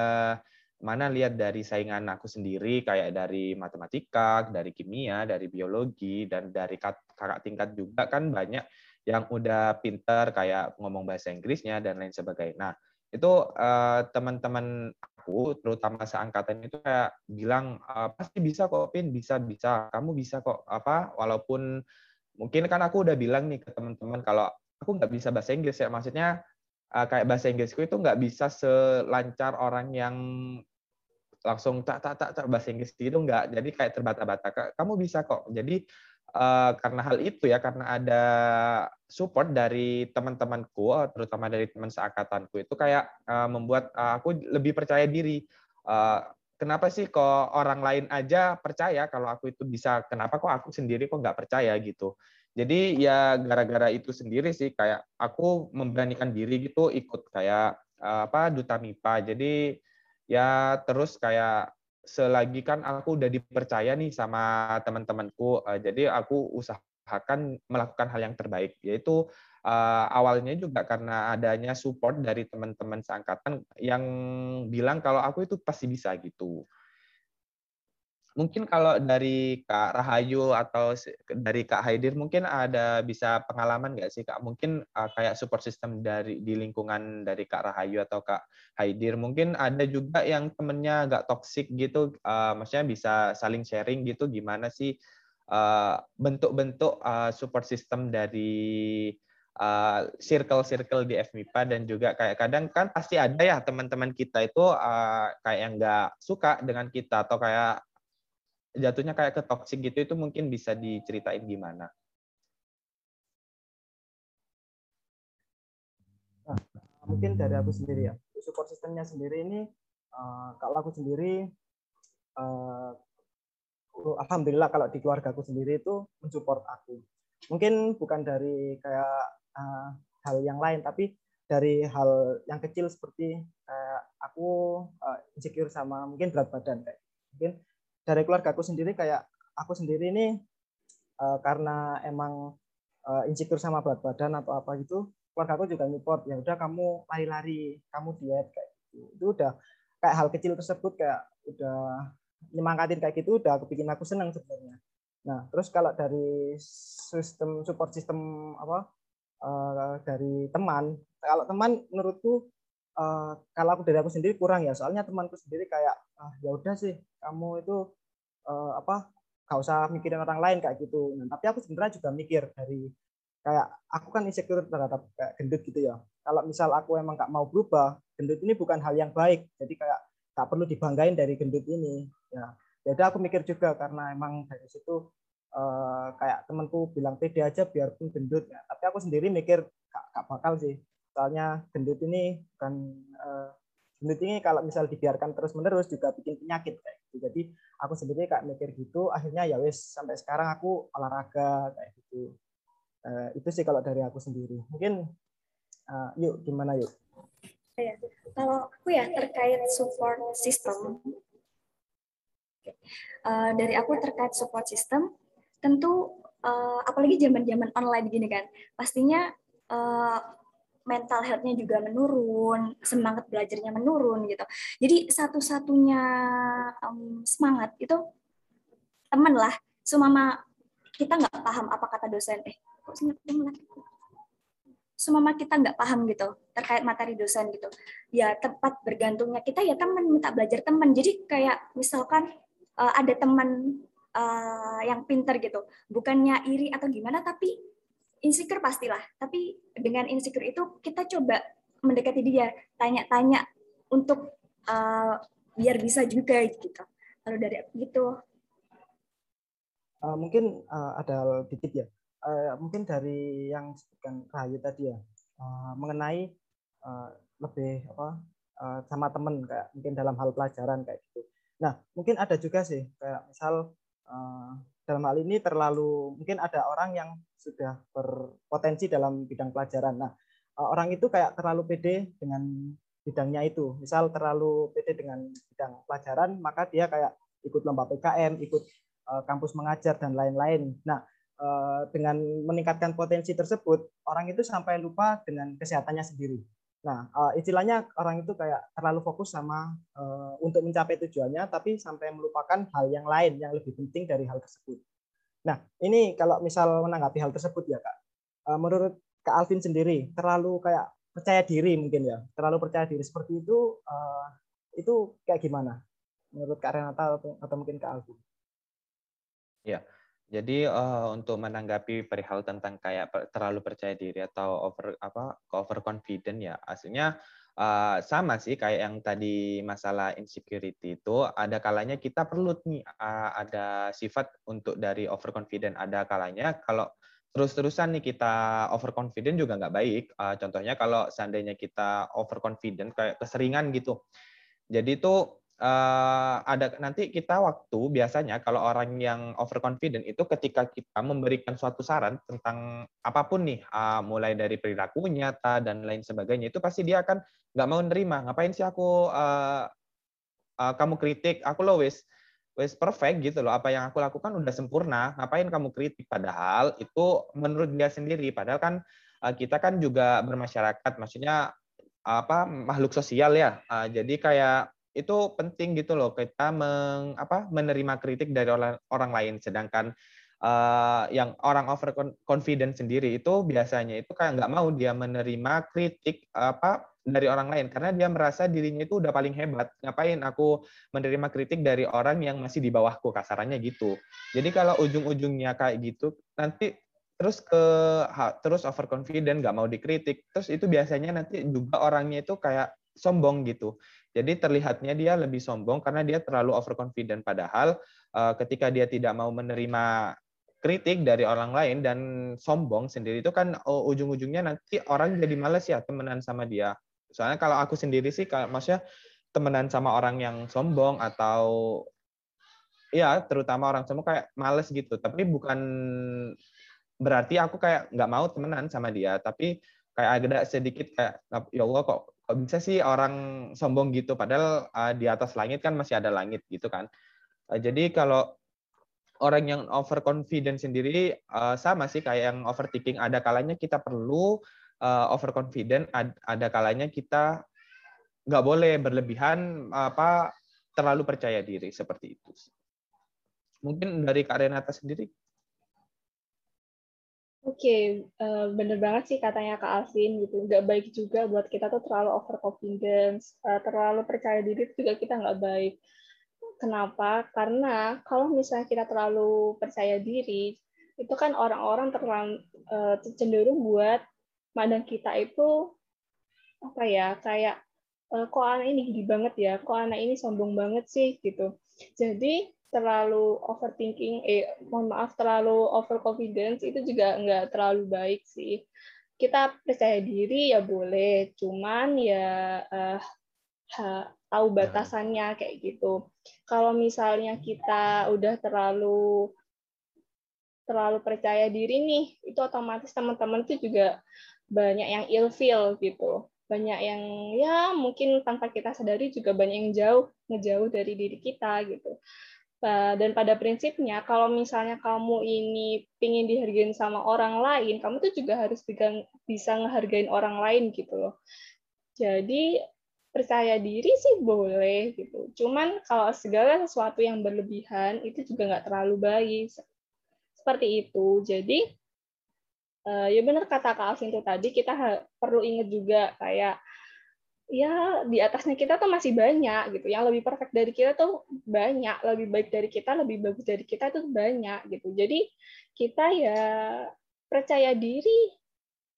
mana lihat dari saingan aku sendiri kayak dari matematika, dari kimia, dari biologi dan dari kakak tingkat juga kan banyak yang udah pinter kayak ngomong bahasa Inggrisnya dan lain sebagainya. Nah, itu uh, teman-teman aku terutama seangkatan itu kayak bilang uh, pasti bisa kok Pin, bisa bisa. Kamu bisa kok apa walaupun mungkin kan aku udah bilang nih ke teman-teman kalau aku nggak bisa bahasa Inggris ya maksudnya uh, kayak bahasa Inggrisku itu nggak bisa selancar orang yang langsung tak tak tak, tak bahasa Inggris itu nggak. Jadi kayak terbata-bata. Kamu bisa kok. Jadi uh, karena hal itu ya karena ada support dari teman-temanku terutama dari teman seangkatanku itu kayak uh, membuat uh, aku lebih percaya diri. Uh, kenapa sih kok orang lain aja percaya? Kalau aku itu bisa kenapa kok aku sendiri kok nggak percaya gitu jadi ya gara-gara itu sendiri sih kayak aku memberanikan diri gitu ikut kayak apa duta MIPA. Jadi ya terus kayak selagi kan aku udah dipercaya nih sama teman-temanku, eh, jadi aku usahakan melakukan hal yang terbaik, yaitu uh, awalnya juga karena adanya support dari teman-teman seangkatan yang bilang kalau aku itu pasti bisa gitu mungkin kalau dari Kak Rahayu atau dari Kak Haidir mungkin ada bisa pengalaman nggak sih Kak? Mungkin uh, kayak support system dari di lingkungan dari Kak Rahayu atau Kak Haidir. Mungkin ada juga yang temennya nggak toxic gitu, uh, maksudnya bisa saling sharing gitu. Gimana sih bentuk-bentuk uh, uh, support system dari circle-circle uh, di FMIPA dan juga kayak kadang kan pasti ada ya teman-teman kita itu uh, kayak yang nggak suka dengan kita atau kayak jatuhnya kayak ke toxic gitu itu mungkin bisa diceritain gimana? Nah, mungkin dari aku sendiri ya. Support sistemnya sendiri ini uh, kalau aku sendiri uh, alhamdulillah kalau di keluarga aku sendiri itu mensupport aku. Mungkin bukan dari kayak uh, hal yang lain tapi dari hal yang kecil seperti uh, aku uh, insecure sama mungkin berat badan kayak mungkin dari keluarga aku sendiri kayak aku sendiri ini uh, karena emang uh, insecure sama berat badan atau apa gitu keluarga aku juga support. Ya udah kamu lari-lari kamu diet kayak gitu. Itu udah kayak hal kecil tersebut kayak udah nyemangatin kayak gitu udah aku bikin aku senang sebenarnya. Nah terus kalau dari sistem support sistem apa uh, dari teman kalau teman menurutku uh, kalau aku dari aku sendiri kurang ya soalnya temanku sendiri kayak ah ya udah sih kamu itu uh, apa gak usah mikirin orang lain kayak gitu. Nah, tapi aku sebenarnya juga mikir dari kayak aku kan insecure terhadap kayak gendut gitu ya. Kalau misal aku emang gak mau berubah, gendut ini bukan hal yang baik. Jadi kayak gak perlu dibanggain dari gendut ini. Ya, jadi aku mikir juga karena emang dari situ uh, kayak temanku bilang pede aja biarpun gendut. Ya. Tapi aku sendiri mikir gak, gak bakal sih. Soalnya gendut ini bukan uh, gendut ini kalau misal dibiarkan terus menerus juga bikin penyakit kayak gitu. Jadi aku sendiri kayak mikir gitu akhirnya ya wes sampai sekarang aku olahraga kayak gitu. Uh, itu sih kalau dari aku sendiri. Mungkin uh, yuk gimana yuk? Ya, kalau aku ya terkait support system. Uh, dari aku terkait support system tentu uh, apalagi zaman zaman online gini kan pastinya mental health-nya juga menurun, semangat belajarnya menurun gitu. Jadi satu-satunya um, semangat itu teman lah. Sumama kita nggak paham apa kata dosen, eh kok Sumama kita nggak paham gitu terkait materi dosen gitu. Ya tempat bergantungnya kita ya teman minta belajar teman. Jadi kayak misalkan uh, ada teman uh, yang pinter gitu, bukannya iri atau gimana, tapi insecure pastilah, tapi dengan insecure itu kita coba mendekati dia, tanya-tanya untuk uh, biar bisa juga gitu. Kalau dari aku gitu. Uh, mungkin uh, ada dikit ya. Uh, mungkin dari yang disebutkan Rahayu tadi ya, uh, mengenai uh, lebih apa uh, sama temen kayak mungkin dalam hal pelajaran kayak gitu. Nah, mungkin ada juga sih kayak misal uh, dalam hal ini terlalu mungkin ada orang yang sudah berpotensi dalam bidang pelajaran. Nah, eh, orang itu kayak terlalu pede dengan bidangnya itu. Misal terlalu pede dengan bidang pelajaran, maka dia kayak ikut lomba PKM, ikut eh, kampus mengajar dan lain-lain. Nah, eh, dengan meningkatkan potensi tersebut, orang itu sampai lupa dengan kesehatannya sendiri. Nah, uh, istilahnya orang itu kayak terlalu fokus sama uh, untuk mencapai tujuannya, tapi sampai melupakan hal yang lain yang lebih penting dari hal tersebut. Nah, ini kalau misal menanggapi hal tersebut ya kak, uh, menurut kak Alvin sendiri terlalu kayak percaya diri mungkin ya, terlalu percaya diri seperti itu, uh, itu kayak gimana? Menurut kak Renata atau, atau mungkin kak Alvin? Ya, jadi uh, untuk menanggapi perihal tentang kayak terlalu percaya diri atau over apa over confident ya, aslinya uh, sama sih kayak yang tadi masalah insecurity itu ada kalanya kita perlu nih uh, ada sifat untuk dari over confident ada kalanya kalau terus-terusan nih kita over confident juga nggak baik. Uh, contohnya kalau seandainya kita over confident kayak keseringan gitu. Jadi itu uh, ada nanti kita waktu biasanya kalau orang yang overconfident itu ketika kita memberikan suatu saran tentang apa pun nih uh, mulai dari perilaku nyata dan lain sebagainya itu pasti dia akan nggak mau nerima. Ngapain sih aku uh, uh, kamu kritik? Aku lo wis wis perfect gitu loh. Apa yang aku lakukan udah sempurna. Ngapain kamu kritik? Padahal itu menurut dia sendiri. Padahal kan uh, kita kan juga bermasyarakat. Maksudnya apa makhluk sosial ya. Uh, jadi kayak itu penting gitu loh kita meng, apa, menerima kritik dari orang orang lain. Sedangkan uh, yang orang over confident sendiri itu biasanya itu kayak nggak mau dia menerima kritik apa dari orang lain. Karena dia merasa dirinya itu udah paling hebat. Ngapain aku menerima kritik dari orang yang masih di bawahku? Kasarannya gitu. Jadi kalau ujung-ujungnya kayak gitu nanti terus ke terus overconfident nggak mau dikritik. Terus itu biasanya nanti juga orangnya itu kayak sombong gitu jadi terlihatnya dia lebih sombong karena dia terlalu overconfident. Padahal uh, ketika dia tidak mau menerima kritik dari orang lain dan sombong sendiri itu kan uh, ujung-ujungnya nanti orang jadi males ya temenan sama dia. Soalnya kalau aku sendiri sih, kalau maksudnya temenan sama orang yang sombong atau ya terutama orang sombong kayak males gitu. Tapi bukan berarti aku kayak nggak mau temenan sama dia. Tapi kayak ada sedikit kayak ya Allah kok kok bisa sih orang sombong gitu? Padahal uh, di atas langit kan masih ada langit gitu kan. Uh, jadi kalau orang yang overconfident sendiri uh, sama sih kayak yang overthinking. Ada kalanya kita perlu uh, overconfident ad, ada kalanya kita nggak boleh berlebihan apa terlalu percaya diri seperti itu. Mungkin dari Kak Renata sendiri Oke, okay, uh, bener banget sih katanya Kak Alvin gitu. Nggak baik juga buat kita tuh terlalu overconfidence, uh, terlalu percaya diri juga kita nggak baik. Kenapa? Karena kalau misalnya kita terlalu percaya diri, itu kan orang-orang terlalu uh, cenderung buat mandang kita itu apa ya kayak uh, kok anak ini gede banget ya, kok anak ini sombong banget sih gitu. Jadi terlalu overthinking, eh mohon maaf terlalu overconfidence itu juga nggak terlalu baik sih. Kita percaya diri ya boleh, cuman ya uh, ha, tahu nah. batasannya kayak gitu. Kalau misalnya kita udah terlalu terlalu percaya diri nih, itu otomatis teman-teman itu juga banyak yang ilfeel gitu. Banyak yang ya mungkin tanpa kita sadari juga banyak yang jauh ngejauh dari diri kita gitu dan pada prinsipnya kalau misalnya kamu ini pingin dihargain sama orang lain kamu tuh juga harus bisa ngehargain orang lain gitu loh. Jadi percaya diri sih boleh gitu. Cuman kalau segala sesuatu yang berlebihan itu juga nggak terlalu baik. Seperti itu. Jadi uh, ya benar kata Kak Alvin itu tadi kita perlu ingat juga kayak ya di atasnya kita tuh masih banyak gitu. Yang lebih perfect dari kita tuh banyak, lebih baik dari kita, lebih bagus dari kita tuh banyak gitu. Jadi kita ya percaya diri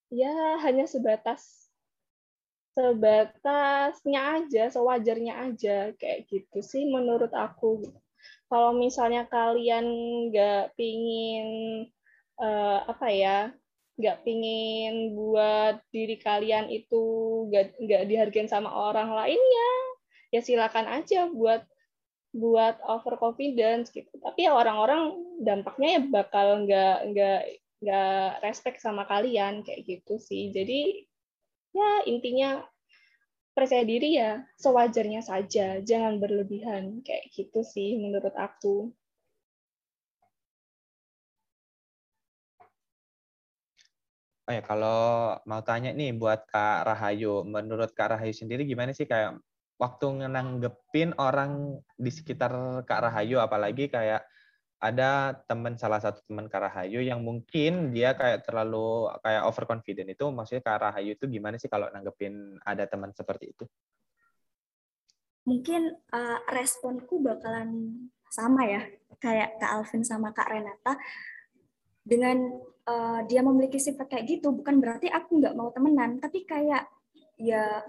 ya hanya sebatas sebatasnya aja, sewajarnya aja kayak gitu sih menurut aku. Kalau misalnya kalian nggak pingin uh, apa ya nggak pingin buat diri kalian itu nggak nggak dihargain sama orang lain ya. Ya silakan aja buat buat overconfidence gitu. Tapi ya orang-orang dampaknya ya bakal nggak nggak nggak respect sama kalian kayak gitu sih. Jadi ya intinya percaya diri ya sewajarnya saja jangan berlebihan kayak gitu sih menurut aku Oh ya, kalau mau tanya nih buat Kak Rahayu, menurut Kak Rahayu sendiri gimana sih kayak waktu ngenanggepin orang di sekitar Kak Rahayu, apalagi kayak ada teman salah satu teman Kak Rahayu yang mungkin dia kayak terlalu kayak overconfident itu, maksudnya Kak Rahayu itu gimana sih kalau nanggepin ada teman seperti itu? Mungkin uh, responku bakalan sama ya, kayak Kak Alvin sama Kak Renata. Dengan uh, dia memiliki sifat kayak gitu bukan berarti aku nggak mau temenan tapi kayak ya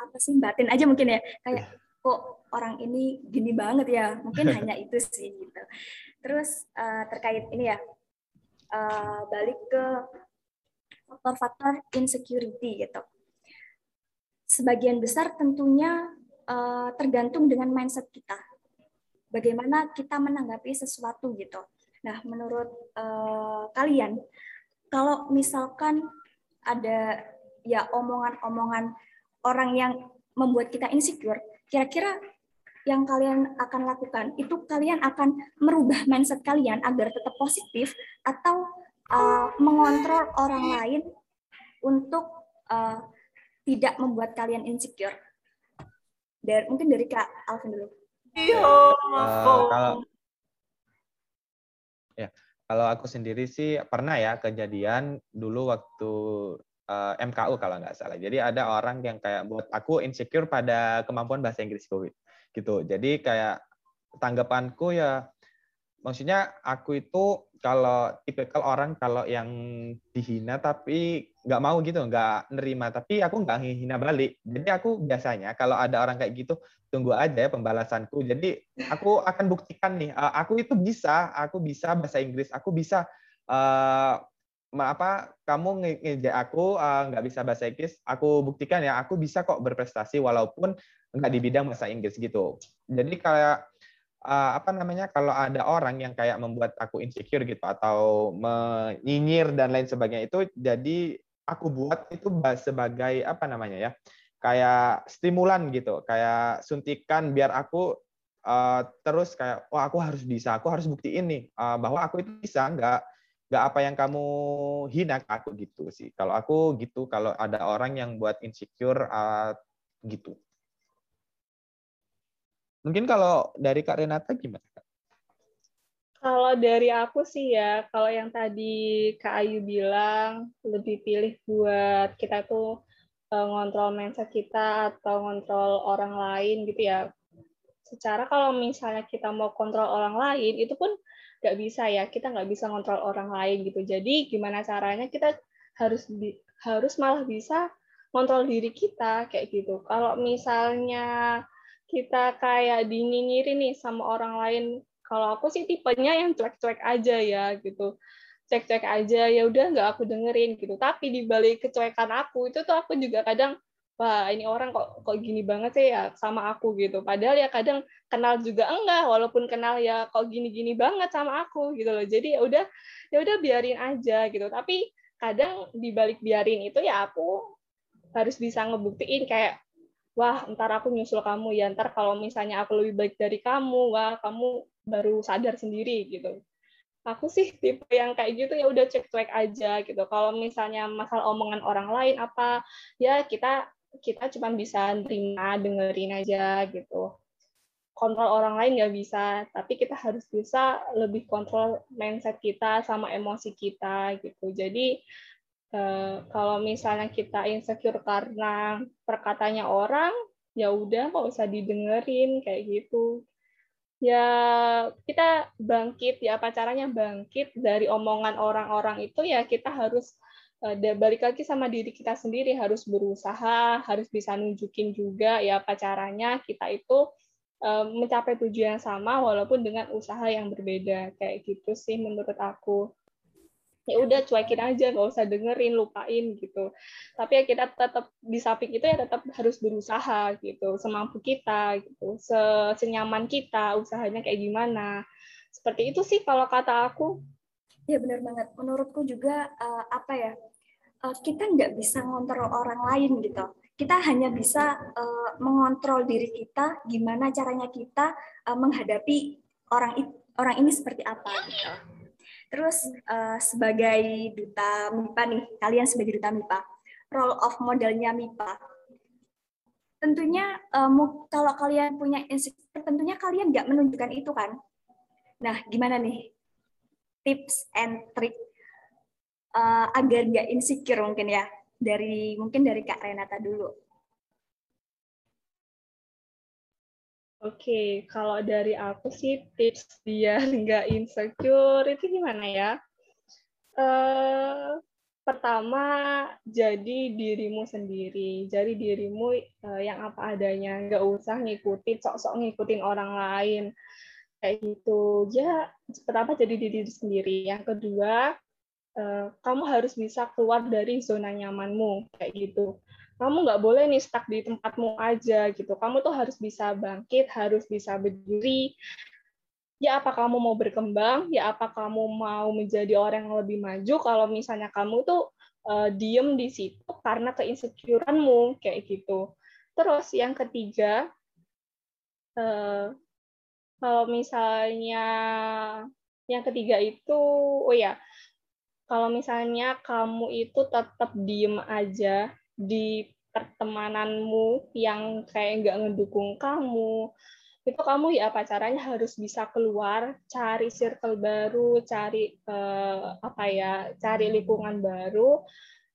apa sih batin aja mungkin ya. Kayak iya. kok orang ini gini banget ya? Mungkin hanya itu sih gitu. Terus uh, terkait ini ya uh, balik ke faktor-faktor insecurity gitu. Sebagian besar tentunya uh, tergantung dengan mindset kita. Bagaimana kita menanggapi sesuatu gitu Nah, menurut uh, kalian, kalau misalkan ada ya omongan-omongan orang yang membuat kita insecure, kira-kira yang kalian akan lakukan itu kalian akan merubah mindset kalian agar tetap positif atau uh, mengontrol orang lain untuk uh, tidak membuat kalian insecure. Dari mungkin dari Kak Alvin dulu. Uh, kalau Ya, kalau aku sendiri sih pernah ya kejadian dulu waktu uh, eh, MKU kalau nggak salah. Jadi ada orang yang kayak buat aku insecure pada kemampuan bahasa Inggris gitu. Jadi kayak tanggapanku ya maksudnya aku itu kalau tipikal orang kalau yang dihina tapi nggak mau gitu, nggak nerima, tapi aku nggak hina balik. Jadi aku biasanya kalau ada orang kayak gitu, tunggu aja ya pembalasanku. Jadi aku akan buktikan nih, eh, aku itu bisa, aku bisa bahasa Inggris, aku bisa uh, apa kamu ngejek aku uh, nggak bisa bahasa Inggris, aku buktikan ya, aku bisa kok berprestasi walaupun nggak di bidang bahasa Inggris gitu. Jadi kayak uh, apa namanya kalau ada orang yang kayak membuat aku insecure gitu atau menyinyir dan lain sebagainya itu jadi aku buat itu sebagai apa namanya ya kayak stimulan gitu kayak suntikan biar aku uh, terus kayak wah aku harus bisa aku harus buktiin nih uh, bahwa aku itu bisa nggak nggak apa yang kamu hina aku gitu sih. Kalau aku gitu kalau ada orang yang buat insecure uh, gitu Mungkin kalau dari Kak Renata gimana? Kalau dari aku sih ya, kalau yang tadi Kak Ayu bilang, lebih pilih buat kita tuh eh, ngontrol mindset kita atau ngontrol orang lain gitu ya. Secara kalau misalnya kita mau kontrol orang lain, itu pun nggak bisa ya, kita nggak bisa ngontrol orang lain gitu. Jadi gimana caranya kita harus harus malah bisa ngontrol diri kita kayak gitu. Kalau misalnya kita kayak dinyinyirin nih sama orang lain. Kalau aku sih tipenya yang cuek-cuek aja ya gitu. Cek-cek aja ya udah nggak aku dengerin gitu. Tapi di balik kecuekan aku itu tuh aku juga kadang wah ini orang kok kok gini banget sih ya sama aku gitu. Padahal ya kadang kenal juga enggak walaupun kenal ya kok gini-gini banget sama aku gitu loh. Jadi ya udah ya udah biarin aja gitu. Tapi kadang di balik biarin itu ya aku harus bisa ngebuktiin kayak wah ntar aku nyusul kamu ya. Ntar kalau misalnya aku lebih baik dari kamu wah kamu baru sadar sendiri gitu. Aku sih tipe yang kayak gitu ya udah cek cek aja gitu. Kalau misalnya masalah omongan orang lain apa ya kita kita cuma bisa terima dengerin aja gitu. Kontrol orang lain nggak bisa tapi kita harus bisa lebih kontrol mindset kita sama emosi kita gitu. Jadi Eh, kalau misalnya kita insecure karena perkatanya orang, ya udah nggak usah didengerin kayak gitu. Ya kita bangkit ya apa caranya bangkit dari omongan orang-orang itu ya kita harus uh, balik lagi sama diri kita sendiri harus berusaha, harus bisa nunjukin juga ya apa caranya kita itu uh, mencapai tujuan sama walaupun dengan usaha yang berbeda kayak gitu sih menurut aku ya udah cuekin aja nggak usah dengerin lupain gitu. Tapi ya kita tetap di samping itu ya tetap harus berusaha gitu semampu kita gitu senyaman kita usahanya kayak gimana. Seperti itu sih kalau kata aku. Ya benar banget. Menurutku juga uh, apa ya uh, kita nggak bisa ngontrol orang lain gitu. Kita hanya bisa uh, mengontrol diri kita gimana caranya kita uh, menghadapi orang orang ini seperti apa gitu Terus uh, sebagai duta MIPA nih, kalian sebagai duta MIPA, role of modelnya MIPA. Tentunya um, kalau kalian punya insecure, tentunya kalian nggak menunjukkan itu kan. Nah, gimana nih tips and trick uh, agar nggak insecure mungkin ya dari mungkin dari Kak Renata dulu. Oke, kalau dari aku sih tips biar nggak insecure itu gimana ya? Uh, pertama, jadi dirimu sendiri. Jadi dirimu uh, yang apa adanya. Nggak usah ngikutin, sok-sok ngikutin orang lain. Kayak gitu. Ya, pertama jadi diri sendiri. Yang kedua, uh, kamu harus bisa keluar dari zona nyamanmu. Kayak gitu kamu nggak boleh nih stuck di tempatmu aja gitu. Kamu tuh harus bisa bangkit, harus bisa berdiri. Ya apa kamu mau berkembang, ya apa kamu mau menjadi orang yang lebih maju kalau misalnya kamu tuh uh, diem di situ karena keinsecureanmu kayak gitu. Terus yang ketiga, uh, kalau misalnya yang ketiga itu, oh ya, kalau misalnya kamu itu tetap diem aja, di pertemananmu yang kayak nggak ngedukung kamu, itu kamu ya apa caranya harus bisa keluar, cari circle baru, cari eh, apa ya, cari lingkungan baru,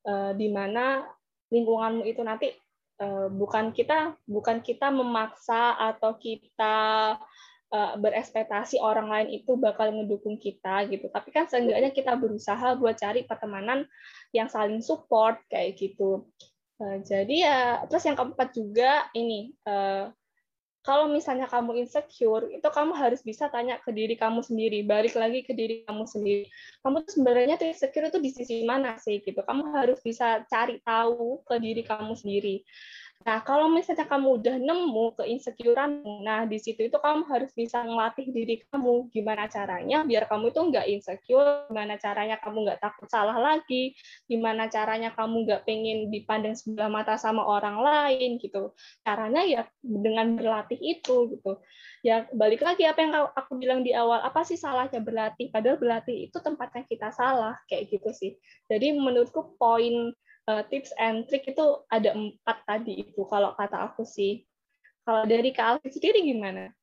eh, di mana lingkunganmu itu nanti eh, bukan kita bukan kita memaksa atau kita eh, berekspektasi orang lain itu bakal ngedukung kita gitu. Tapi kan seenggaknya kita berusaha buat cari pertemanan yang saling support kayak gitu. Uh, jadi ya terus yang keempat juga ini uh, kalau misalnya kamu insecure itu kamu harus bisa tanya ke diri kamu sendiri balik lagi ke diri kamu sendiri. Kamu tuh sebenarnya tuh insecure itu di sisi mana sih gitu? Kamu harus bisa cari tahu ke diri kamu sendiri Nah, kalau misalnya kamu udah nemu keinsecureanmu, nah di situ itu kamu harus bisa ngelatih diri kamu gimana caranya biar kamu itu nggak insecure, gimana caranya kamu nggak takut salah lagi, gimana caranya kamu nggak pengen dipandang sebelah mata sama orang lain gitu. Caranya ya dengan berlatih itu gitu. Ya balik lagi apa yang aku bilang di awal, apa sih salahnya berlatih? Padahal berlatih itu tempatnya kita salah kayak gitu sih. Jadi menurutku poin uh, tips and trick itu ada empat tadi itu kalau kata aku sih. Kalau dari Kak sendiri gimana?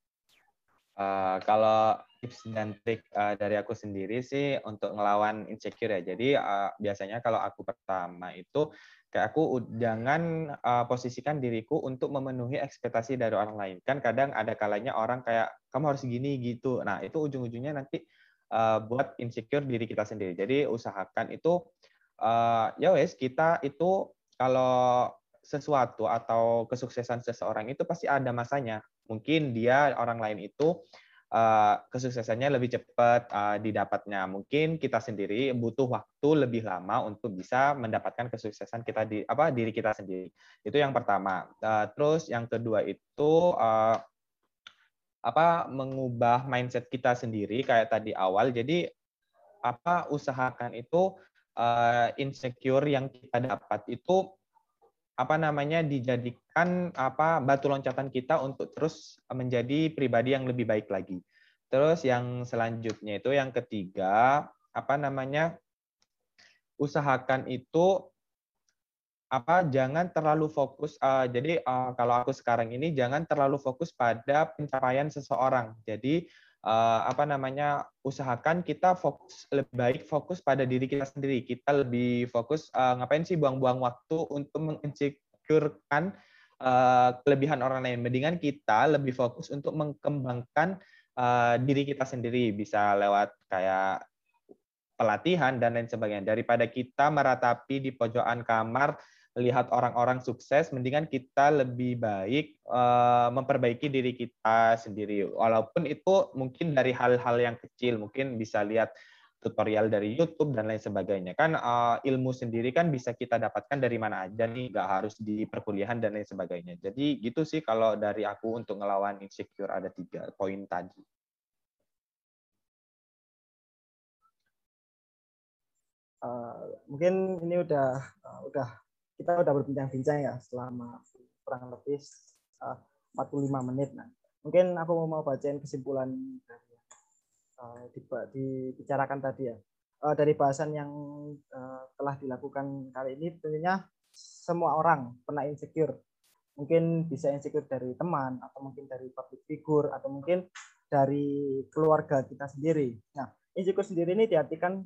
Uh, kalau tips dan trik uh, dari aku sendiri sih untuk ngelawan insecure ya. Jadi uh, biasanya kalau aku pertama itu kayak aku jangan uh, posisikan diriku untuk memenuhi ekspektasi dari orang lain. Kan kadang ada kalanya orang kayak kamu harus gini gitu. Nah, itu ujung-ujungnya nanti uh, buat insecure diri kita sendiri. Jadi usahakan itu uh, ya wes kita itu kalau sesuatu atau kesuksesan seseorang itu pasti ada masanya. Mungkin dia orang lain itu uh, kesuksesannya lebih cepat uh, didapatnya. Mungkin kita sendiri butuh waktu lebih lama untuk bisa mendapatkan kesuksesan kita di apa diri kita sendiri. Itu yang pertama. Uh, terus yang kedua itu uh, apa mengubah mindset kita sendiri kayak tadi awal. Jadi apa usahakan itu uh, insecure yang kita dapat itu apa namanya dijadikan apa batu loncatan kita untuk terus menjadi pribadi yang lebih baik lagi. Terus yang selanjutnya itu yang ketiga apa namanya usahakan itu apa jangan terlalu fokus uh, jadi uh, kalau aku sekarang ini jangan terlalu fokus pada pencapaian seseorang. Jadi uh, apa namanya usahakan kita fokus lebih baik fokus pada diri kita sendiri. Kita lebih fokus uh, ngapain sih buang-buang waktu untuk menginsecurekan uh, kelebihan orang lain. Mendingan kita lebih fokus untuk mengembangkan uh, diri kita sendiri. Bisa lewat kayak pelatihan dan lain sebagainya. Daripada kita meratapi di pojokan kamar lihat orang-orang sukses, mendingan kita lebih baik uh, memperbaiki diri kita sendiri. Walaupun itu mungkin dari hal-hal yang kecil, mungkin bisa lihat tutorial dari YouTube dan lain sebagainya. Kan uh, ilmu sendiri kan bisa kita dapatkan dari mana aja nih, nggak harus di perkuliahan dan lain sebagainya. Jadi gitu sih kalau dari aku untuk ngelawan insecure ada tiga poin tadi. Uh, mungkin ini udah uh, udah kita udah berbincang-bincang ya selama kurang lebih uh, 45 menit. Nah, mungkin aku mau bacain kesimpulan dari uh, dibicarakan tadi ya. Uh, dari bahasan yang uh, telah dilakukan kali ini tentunya semua orang pernah insecure. Mungkin bisa insecure dari teman atau mungkin dari public figure atau mungkin dari keluarga kita sendiri. Nah, insecure sendiri ini diartikan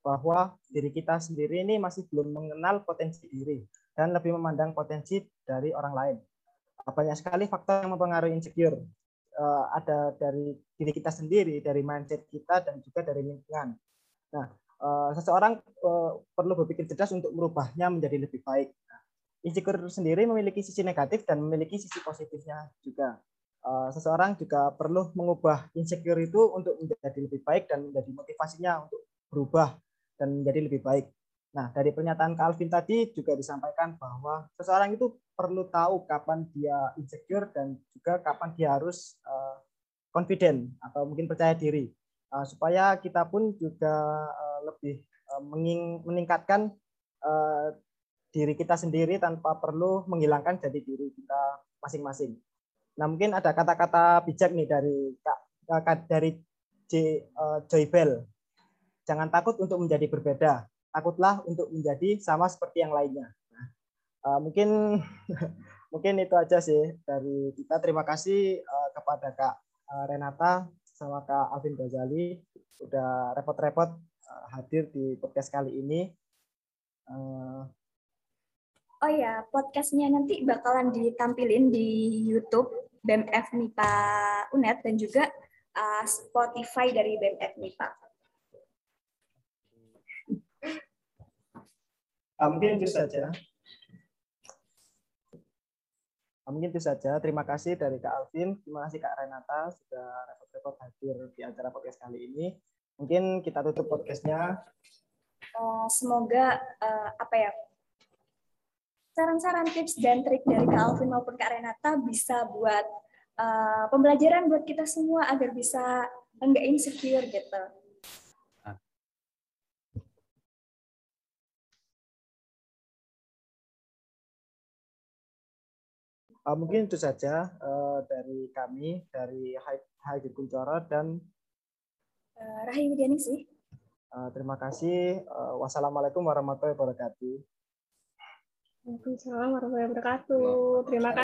bahwa diri kita sendiri ini masih belum mengenal potensi diri dan lebih memandang potensi dari orang lain. Banyak sekali faktor yang mempengaruhi insecure. Uh, ada dari diri kita sendiri, dari mindset kita, dan juga dari lingkungan. Nah, uh, seseorang uh, perlu berpikir cerdas untuk merubahnya menjadi lebih baik. Nah, insecure sendiri memiliki sisi negatif dan memiliki sisi positifnya juga. Seseorang juga perlu mengubah insecure itu untuk menjadi lebih baik dan menjadi motivasinya untuk berubah dan menjadi lebih baik. Nah, dari pernyataan Calvin tadi juga disampaikan bahwa seseorang itu perlu tahu kapan dia insecure dan juga kapan dia harus uh, confident atau mungkin percaya diri. Uh, supaya kita pun juga uh, lebih meningkatkan diri kita sendiri tanpa perlu menghilangkan jadi diri kita masing-masing. Nah, mungkin ada kata-kata bijak nih dari Kak dari J, uh, Joy Bell Jangan takut untuk menjadi berbeda. Takutlah untuk menjadi sama seperti yang lainnya. Nah, uh, mungkin mungkin itu aja sih dari kita. Terima kasih uh, kepada Kak uh, Renata sama Kak Alvin Ghazali udah repot-repot uh, hadir di podcast kali ini. Uh, Oh ya, podcastnya nanti bakalan ditampilin di YouTube BMF MIPA UNED dan juga uh, Spotify dari BMF MIPA. Mungkin itu saja. Ah, mungkin itu saja. Terima kasih dari Kak Alvin, terima kasih Kak Renata sudah repot-repot hadir di acara podcast kali ini. Mungkin kita tutup podcastnya. Uh, semoga uh, apa ya saran-saran tips dan trik dari Kak Alvin maupun Kak Renata bisa buat uh, pembelajaran buat kita semua agar bisa enggak insecure gitu. Uh, mungkin itu saja uh, dari kami dari Haji Kuncoro dan uh, Rahim sih. Uh, terima kasih. Uh, wassalamualaikum warahmatullahi wabarakatuh. Waalaikumsalam warahmatullahi wabarakatuh. Terima kasih.